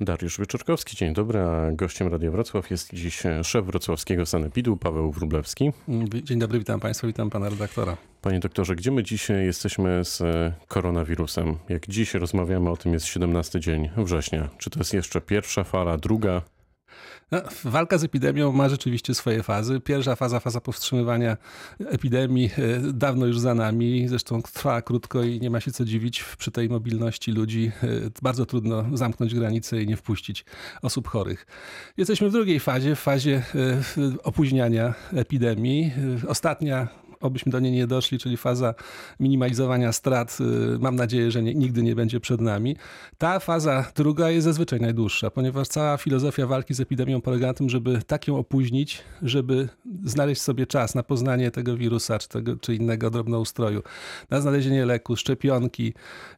Dariusz Wyczorkowski, dzień dobry, a gościem Radia Wrocław jest dziś szef wrocławskiego sanepidu Paweł Wróblewski. Dzień dobry, witam Państwa, witam Pana redaktora. Panie doktorze, gdzie my dziś jesteśmy z koronawirusem? Jak dziś rozmawiamy o tym, jest 17 dzień września. Czy to jest jeszcze pierwsza fala, druga? No, walka z epidemią ma rzeczywiście swoje fazy. Pierwsza faza, faza powstrzymywania epidemii, e, dawno już za nami. Zresztą trwa krótko i nie ma się co dziwić przy tej mobilności ludzi. E, bardzo trudno zamknąć granice i nie wpuścić osób chorych. Jesteśmy w drugiej fazie, w fazie e, opóźniania epidemii. Ostatnia obyśmy do niej nie doszli, czyli faza minimalizowania strat, y, mam nadzieję, że nie, nigdy nie będzie przed nami. Ta faza druga jest zazwyczaj najdłuższa, ponieważ cała filozofia walki z epidemią polega na tym, żeby tak ją opóźnić, żeby znaleźć sobie czas na poznanie tego wirusa czy, tego, czy innego drobnoustroju, na znalezienie leku, szczepionki.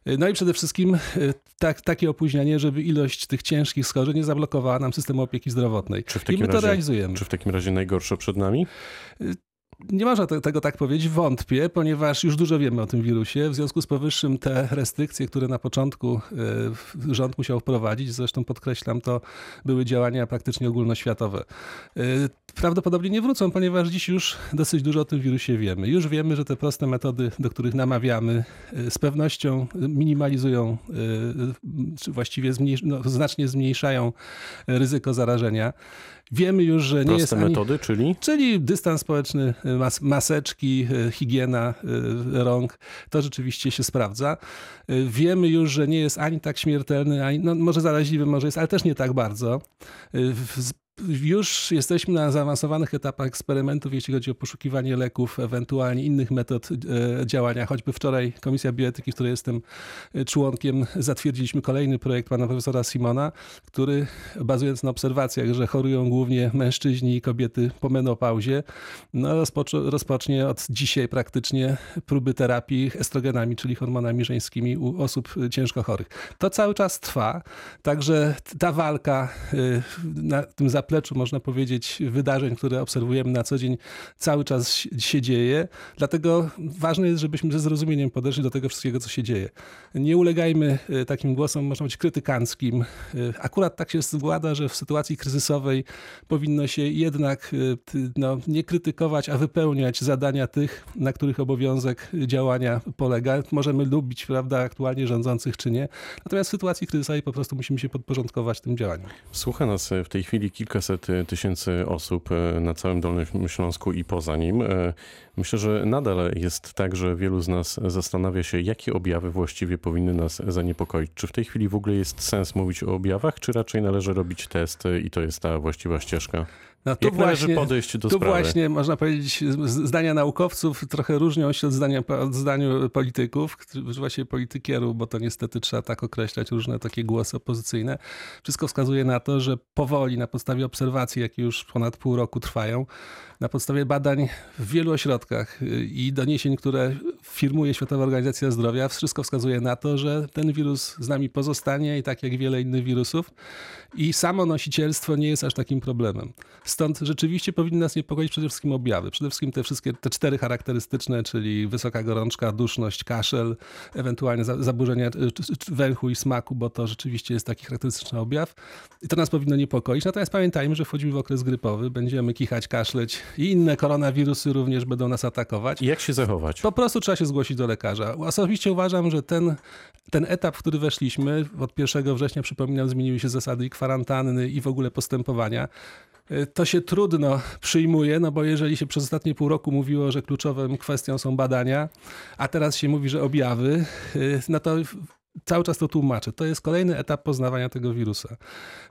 Y, no i przede wszystkim y, tak, takie opóźnienie, żeby ilość tych ciężkich schorzeń nie zablokowała nam systemu opieki zdrowotnej. I my razie, to realizujemy. Czy w takim razie najgorsze przed nami? Nie można tego tak powiedzieć, wątpię, ponieważ już dużo wiemy o tym wirusie. W związku z powyższym te restrykcje, które na początku e, rząd musiał wprowadzić, zresztą podkreślam, to były działania praktycznie ogólnoświatowe. E, prawdopodobnie nie wrócą, ponieważ dziś już dosyć dużo o tym wirusie wiemy. Już wiemy, że te proste metody, do których namawiamy, e, z pewnością minimalizują, czy właściwie zmniejsz, no, znacznie zmniejszają ryzyko zarażenia. Wiemy już, że nie jest. Proste metody, czyli? Czyli dystans społeczny, mas maseczki, e, higiena e, rąk, to rzeczywiście się sprawdza. E, wiemy już, że nie jest ani tak śmiertelny, ani, no może zaraźliwy, może jest, ale też nie tak bardzo już jesteśmy na zaawansowanych etapach eksperymentów, jeśli chodzi o poszukiwanie leków, ewentualnie innych metod e, działania. Choćby wczoraj Komisja Bioetyki, w której jestem e, członkiem, zatwierdziliśmy kolejny projekt pana profesora Simona, który bazując na obserwacjach, że chorują głównie mężczyźni i kobiety po menopauzie, no rozpocznie od dzisiaj praktycznie próby terapii estrogenami, czyli hormonami żeńskimi u osób ciężko chorych. To cały czas trwa, także ta walka e, na tym zapleczu zapleczu, można powiedzieć, wydarzeń, które obserwujemy na co dzień, cały czas się dzieje. Dlatego ważne jest, żebyśmy ze zrozumieniem podeszli do tego wszystkiego, co się dzieje. Nie ulegajmy e, takim głosom, można być krytykanckim. E, akurat tak się składa, że w sytuacji kryzysowej powinno się jednak e, no, nie krytykować, a wypełniać zadania tych, na których obowiązek działania polega. Możemy lubić, prawda, aktualnie rządzących czy nie. Natomiast w sytuacji kryzysowej po prostu musimy się podporządkować tym działaniom. Słucha nas w tej chwili kilka kilkaset tysięcy osób e, na całym Dolnym Śląsku i poza nim. E, myślę, że nadal jest tak, że wielu z nas zastanawia się, jakie objawy właściwie powinny nas zaniepokoić. Czy w tej chwili w ogóle jest sens mówić o objawach, czy raczej należy robić test i to jest ta właściwa ścieżka? No tu Jak właśnie, podejść do tu sprawy? właśnie, można powiedzieć, zdania naukowców trochę różnią się od zdania, od zdania polityków, właśnie politykierów, bo to niestety trzeba tak określać, różne takie głosy opozycyjne. Wszystko wskazuje na to, że powoli, na podstawie obserwacji, jakie już ponad pół roku trwają, na podstawie badań w wielu ośrodkach y, i doniesień, które firmuje Światowa Organizacja Zdrowia, wszystko wskazuje na to, że ten wirus z nami pozostanie i tak jak wiele innych wirusów i samo nosicielstwo nie jest aż takim problemem. Stąd rzeczywiście powinny nas niepokoić przede wszystkim objawy. Przede wszystkim te wszystkie, te cztery charakterystyczne, czyli wysoka gorączka, duszność, kaszel, ewentualnie zaburzenia węchu i smaku, bo to rzeczywiście jest taki charakterystyczny objaw. I to nas powinno niepokoić. Natomiast pamiętajmy, że wchodzimy w okres grypowy, będziemy kichać, kaszleć i inne koronawirusy również będą nas atakować. I jak się zachować? Po prostu trzeba się zgłosić do lekarza. Osobiście uważam, że ten, ten etap, w który weszliśmy, od 1 września, przypominam, zmieniły się zasady i kwarantanny i w ogóle postępowania. Y, to się trudno przyjmuje, no bo jeżeli się przez ostatnie pół roku mówiło, że kluczową kwestią są badania, a teraz się mówi, że objawy, y, no to cały czas to tłumaczę. To jest kolejny etap poznawania tego wirusa.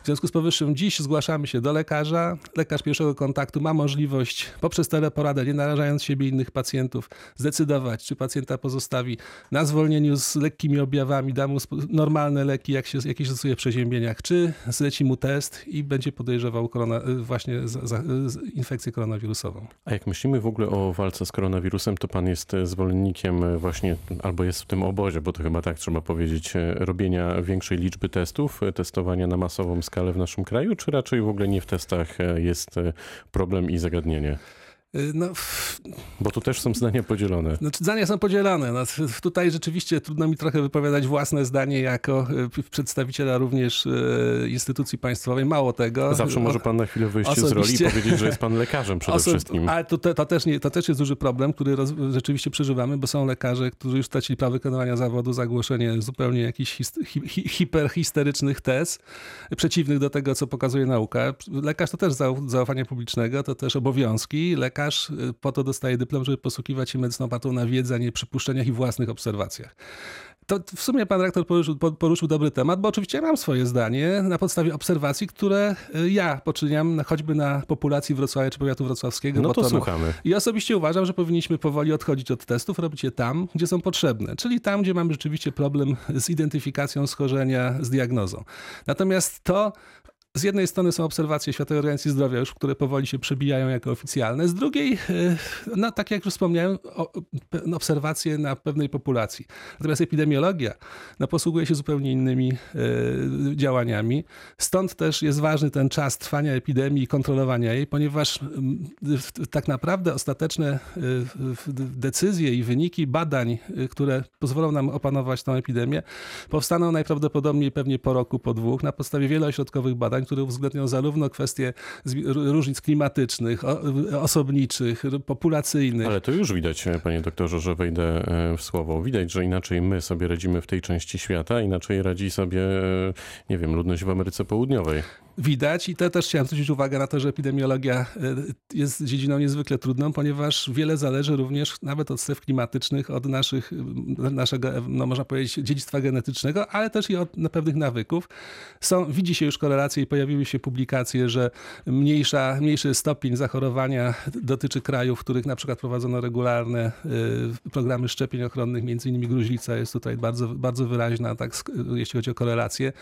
W związku z powyższym dziś zgłaszamy się do lekarza. Lekarz pierwszego kontaktu ma możliwość poprzez teleporadę, nie narażając siebie innych pacjentów, zdecydować, czy pacjenta pozostawi na zwolnieniu z lekkimi objawami, da mu normalne leki, jak się jakieś stosuje w przeziębieniach, czy zleci mu test i będzie podejrzewał korona, właśnie za, infekcję koronawirusową. A jak myślimy w ogóle o walce z koronawirusem, to pan jest zwolennikiem właśnie, albo jest w tym obozie, bo to chyba tak trzeba powiedzieć, powiedzieć, e, robienia większej liczby testów, e, testowania na masową skalę w naszym kraju, czy raczej w ogóle nie w testach e, jest problem i zagadnienie? No, Bo tu też są zdania podzielone. Znaczy, zdania są podzielone. No, tutaj rzeczywiście trudno mi trochę wypowiadać własne zdanie jako y, przedstawiciela również y, instytucji państwowej. Mało tego. Zawsze może pan na chwilę wyjść z roli i powiedzieć, że jest pan lekarzem przede Oso- wszystkim. Ale to, to, też nie, to też jest duży problem, który roz, rzeczywiście przeżywamy, bo są lekarze, którzy już stracili prawo wykonywania zawodu za głoszenie zupełnie jakichś his, hi, hi, hiperhisterycznych tez, przeciwnych do tego, co pokazuje nauka. Lekarz to też zau- zaufanie publicznego, to też obowiązki. Lekarz y, po to dostaje dyplom, żeby posługiwać się medycyną opartą na wiedzy, a nie przypuszczeniach i własnych obserwacjach. To w sumie pan rektor poruszył, po- poruszył dobry temat, bo oczywiście ja mam swoje zdanie na podstawie obserwacji, które y, ja poczyniam choćby na populacji Wrocławia czy powiatu wrocławskiego. No to no- słuchamy. i osobiście uważam, że powinniśmy powoli odchodzić od testów, robić je tam, gdzie są potrzebne, czyli tam, gdzie mamy rzeczywiście problem z identyfikacją schorzenia, z diagnozą. Natomiast to z jednej strony są obserwacje Światowej Organizacji Zdrowia, już, które powoli się przebijają jako oficjalne, z drugiej, e, no, tak jak już wspomniałem, obserwacje na pewnej populacji. Natomiast epidemiologia no, posługuje się zupełnie innymi e, działaniami. Stąd też jest ważny ten czas trwania epidemii i kontrolowania jej, ponieważ mm, tak naprawdę ostateczne e, decyzje i wyniki badań, które pozwolą nam opanować tę epidemię, powstaną najprawdopodobniej pewnie po roku, po dwóch, na podstawie wielośrodkowych badań, które uwzględnią zarówno kwestie różnic klimatycznych, osobniczych, populacyjnych, Ale to już widać, e, panie doktorze, że wejdę e, w słowo. Widać, że inaczej my sobie radzimy w tej części świata, inaczej radzi sobie, e, nie wiem, ludność w Ameryce Południowej. widać i to też chciałem zwrócić uwagę na to, że epidemiologia jest dziedziną niezwykle trudną, ponieważ wiele zależy również nawet od stref klimatycznych, od naszych, naszego, no można powiedzieć, dziedzictwa genetycznego, ale też i od pewnych nawyków. Są, widzi się już korelacje i pojawiły się publikacje, że mniejsza, mniejszy stopień zachorowania dotyczy krajów, w których na przykład prowadzono regularne y, programy szczepień ochronnych, między innymi gruźlica jest tutaj bardzo, bardzo wyraźna, tak, jeśli chodzi o korelacje.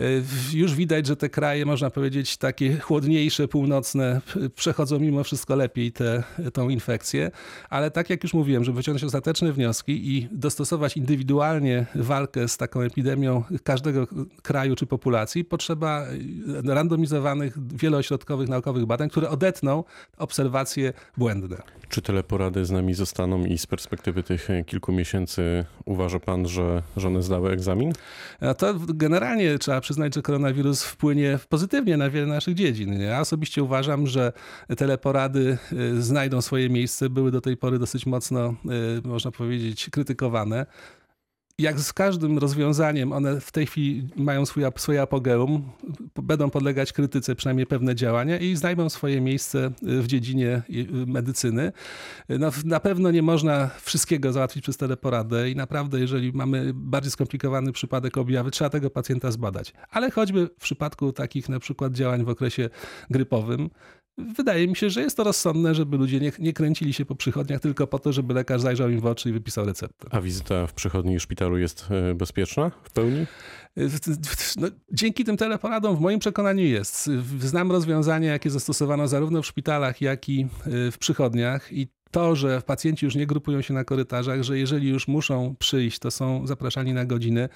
Y, Już widać, że te kraje, można powiedzieć, takie chłodniejsze, północne, p- przechodzą mimo wszystko lepiej tę tą infekcję, ale tak jak już mówiłem, żeby wyciągnąć ostateczne wnioski i dostosować indywidualnie walkę z taką epidemią każdego kraju czy populacji, potrzeba y, randomizowanych, wieloośrodkowych naukowych badań, które odetną obserwacje błędne. Czy teleporady z nami zostaną i z perspektywy tych kilku miesięcy uważa pan, że, że one zdały egzamin? No to generalnie trzeba przyznać, że koronawirus wpłynie pozytywnie na wiele naszych dziedzin. Ja osobiście uważam, że teleporady y, znajdą swoje miejsce. Były do tej pory dosyć mocno, y, można powiedzieć, krytykowane. Jak z każdym rozwiązaniem, one w tej chwili mają swój, swoje apogeum, będą podlegać krytyce, przynajmniej pewne działania i znajdą swoje miejsce y, w dziedzinie y, medycyny. No, na pewno nie można wszystkiego załatwić przez teleporadę i naprawdę, jeżeli mamy bardziej skomplikowany przypadek objawy, trzeba tego pacjenta zbadać. Ale choćby w przypadku takich na przykład działań w okresie grypowym, wydaje mi się, że jest to rozsądne, żeby ludzie nie, nie kręcili się po przychodniach tylko po to, żeby lekarz zajrzał im w oczy i wypisał receptę. A wizyta w przychodni i szpitalu jest e, bezpieczna w pełni? No, dzięki tym teleporadom w moim przekonaniu jest. Znam rozwiązania, jakie zastosowano zarówno w szpitalach, jak i y, w przychodniach i to, że pacjenci już nie grupują się na korytarzach, że jeżeli już muszą przyjść, to są zapraszani na godziny,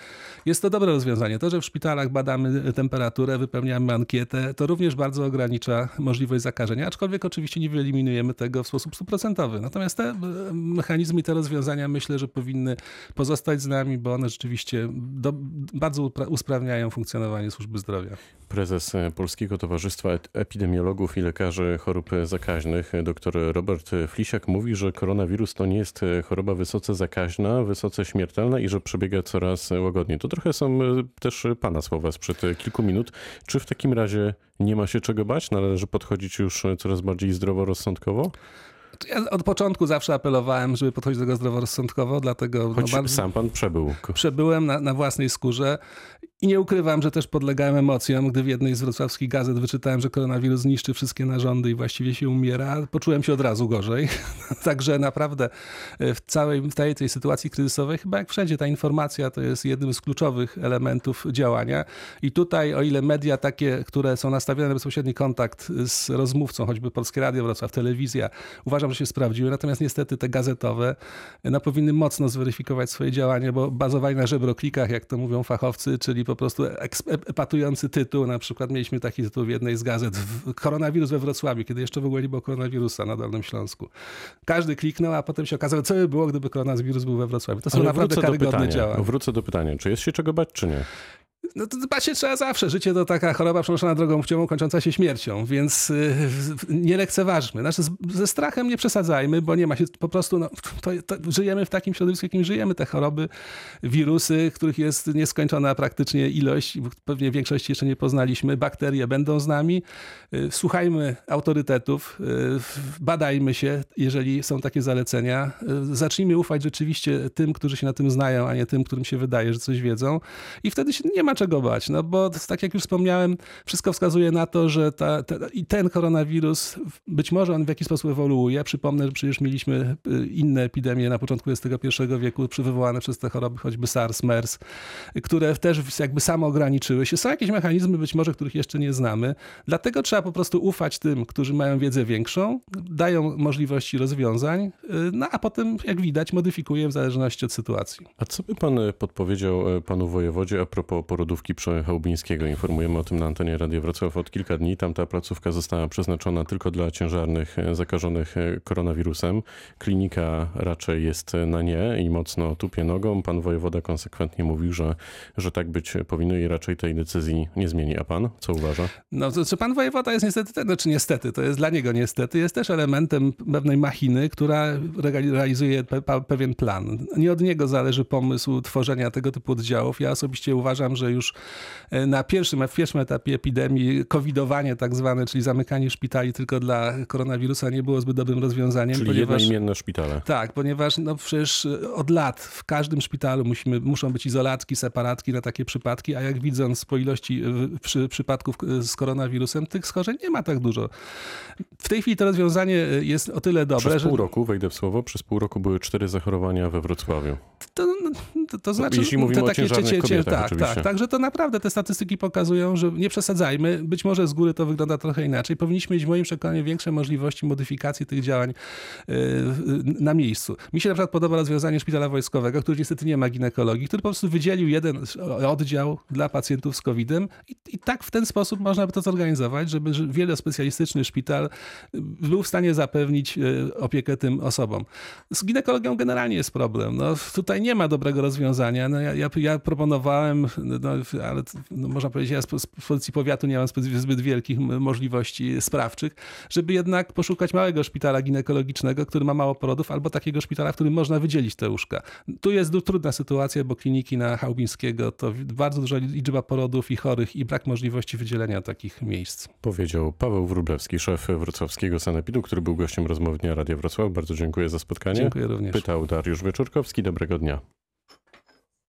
jest to dobre rozwiązanie. To, że w szpitalach badamy temperaturę, wypełniamy ankietę, to również bardzo ogranicza możliwość zakażenia, aczkolwiek oczywiście nie wyeliminujemy tego w sposób stuprocentowy. Natomiast te e, mechanizmy te rozwiązania myślę, że powinny pozostać z nami, bo one rzeczywiście do, bardzo usprawniają funkcjonowanie służby zdrowia. Prezes e, Polskiego Towarzystwa Ep- Epidemiologów i Lekarzy Chorób Zakaźnych, dr Robert Flisiak, mówi, że koronawirus to nie jest e, choroba wysoce zakaźna, wysoce śmiertelna i że przebiega coraz łagodniej. To trochę są e, też pana słowa sprzed e, kilku minut. Czy w takim razie nie ma się czego bać? Należy podchodzić już e, coraz bardziej zdroworozsądkowo? Ja od początku zawsze apelowałem, żeby podchodzić do tego zdroworozsądkowo, dlatego Choć no, bardzo... sam pan przebył. Przebyłem na, na własnej skórze i nie ukrywam, że też podlegałem emocjom, gdy w jednej z wrocławskich gazet wyczytałem, że koronawirus zniszczy wszystkie narządy i właściwie się umiera. Poczułem się od razu gorzej. Także naprawdę e, w całej, w całej tej sytuacji kryzysowej, chyba jak wszędzie, ta informacja to jest jednym z kluczowych elementów działania. I tutaj, o ile media takie, które są nastawione na bezpośredni kontakt z rozmówcą, choćby Polskie Radio Wrocław, telewizja, uważam, że się sprawdziły. Natomiast niestety te gazetowe no, powinny mocno zweryfikować swoje działanie, bo bazowali na żebroklikach, jak to mówią fachowcy, czyli po prostu eks- epatujący tytuł. Na przykład mieliśmy taki tytuł w jednej z gazet, koronawirus we Wrocławiu, kiedy jeszcze w ogóle nie było koronawirusa na Dolnym Śląsku. Każdy kliknął, a potem się okazało, co by było, gdyby koronawirus był we Wrocławiu. To są Ale naprawdę karygodne pytania. działania. Wrócę do pytania, czy jest się czego bać, czy nie? No to dbać się trzeba zawsze. Życie to taka choroba przenoszona drogą płciową, kończąca się śmiercią, więc y, nie lekceważmy. Znaczy, ze strachem nie przesadzajmy, bo nie ma się po prostu, no, to, to żyjemy w takim środowisku, jakim żyjemy. Te choroby, wirusy, których jest nieskończona praktycznie ilość, pewnie większości jeszcze nie poznaliśmy, bakterie będą z nami. Y, Słuchajmy autorytetów, y, badajmy się, jeżeli są takie zalecenia. Zacznijmy ufać rzeczywiście tym, którzy się na tym znają, a nie tym, którym się wydaje, że coś wiedzą. I wtedy się nie ma czego bać, no bo tak jak już wspomniałem, wszystko wskazuje na to, że ta, ta, i ten koronawirus, być może on w jakiś sposób ewoluuje. Przypomnę, że przecież mieliśmy y, inne epidemie na początku XXI wieku, przywołane przez te choroby, choćby SARS, MERS, które też jakby samo ograniczyły się. Są jakieś mechanizmy, być może, których jeszcze nie znamy. Dlatego trzeba po prostu ufać tym, którzy mają wiedzę większą, dają możliwości rozwiązań, y, no a potem, jak widać, modyfikują w zależności od sytuacji. A co by pan e, podpowiedział panu wojewodzie a propos porodówki przy Chałubińskiego? Informujemy o tym na antenie Radia Wrocław od kilka dni. Tam ta placówka została przeznaczona tylko dla ciężarnych zakażonych koronawirusem. Klinika raczej jest na nie i mocno tupie nogą. Pan wojewoda konsekwentnie mówił, że, że tak być powinno i raczej tej decyzji nie zmieni. A pan co uważa? No, to, czy pan wojewoda jest niestety, ten- znaczy niestety, to jest dla niego niestety, jest też elementem pewnej machiny, która re- realizuje pe, pa- pewien plan. Nie od niego zależy pomysł tworzenia tego typu oddziałów. Ja osobiście uważam, że już e, na pierwszym, w pierwszym etapie epidemii covidowanie tak zwane, czyli zamykanie szpitali tylko dla koronawirusa nie było zbyt dobrym rozwiązaniem, Czyli ponieważ... jednoimienne szpitale. Tak, ponieważ no przecież od lat w każdym szpitalu musimy, muszą być izolatki, separatki na takie przypadki, a jak widząc po ilości y, przy, przypadków z koronawirusem, tych schorzeń nie ma tak dużo. W tej chwili to rozwiązanie jest o tyle dobre, Przez że pół roku, wejdę w słowo, przez pół roku były cztery zachorowania we Wrocławiu. to, to, to znaczy... jeśli mówimy to o ciężarnych kobietach tak, oczywiście. tak, także to naprawdę te statystyki pokazują, że nie przesadzajmy. Być może z góry to wygląda trochę inaczej. Powinniśmy mieć w moim przekonaniu większe możliwości modyfikacji tych działań y, na miejscu. Mi się na przykład podoba rozwiązanie szpitala wojskowego, który niestety nie ma ginekologii, który po prostu wydzielił jeden oddział dla pacjentów z COVID-em i, i tak w ten sposób można by to zorganizować, żeby że wielospecjalistyczny szpital y, był w stanie zapewnić y, opiekę tym osobom. Z ginekologią generalnie jest problem. No, tutaj nie ma dobrego rozwiązania. No, ja, ja, ja proponowałem, no, ale no, można powiedzieć, ja z, z pozycji powiatu nie mam zbyt, zbyt wielkich możliwości sprawczych, żeby jednak poszukać małego szpitala ginekologicznego, który ma mało porodów, albo takiego szpitala, w którym można wydzielić te łóżka. Tu jest trudna sytuacja, bo kliniki na Chałubińskiego to bardzo duża liczba porodów i chorych i brak możliwości wydzielenia takich miejsc. Powiedział Paweł Wróblewski, szef wrocławskiego sanepidu, który był gościem rozmowy Dnia Radia Wrocław. Bardzo dziękuję za spotkanie. Dziękuję również. Pytał Dariusz Wieczorkowski. Dobrego dnia.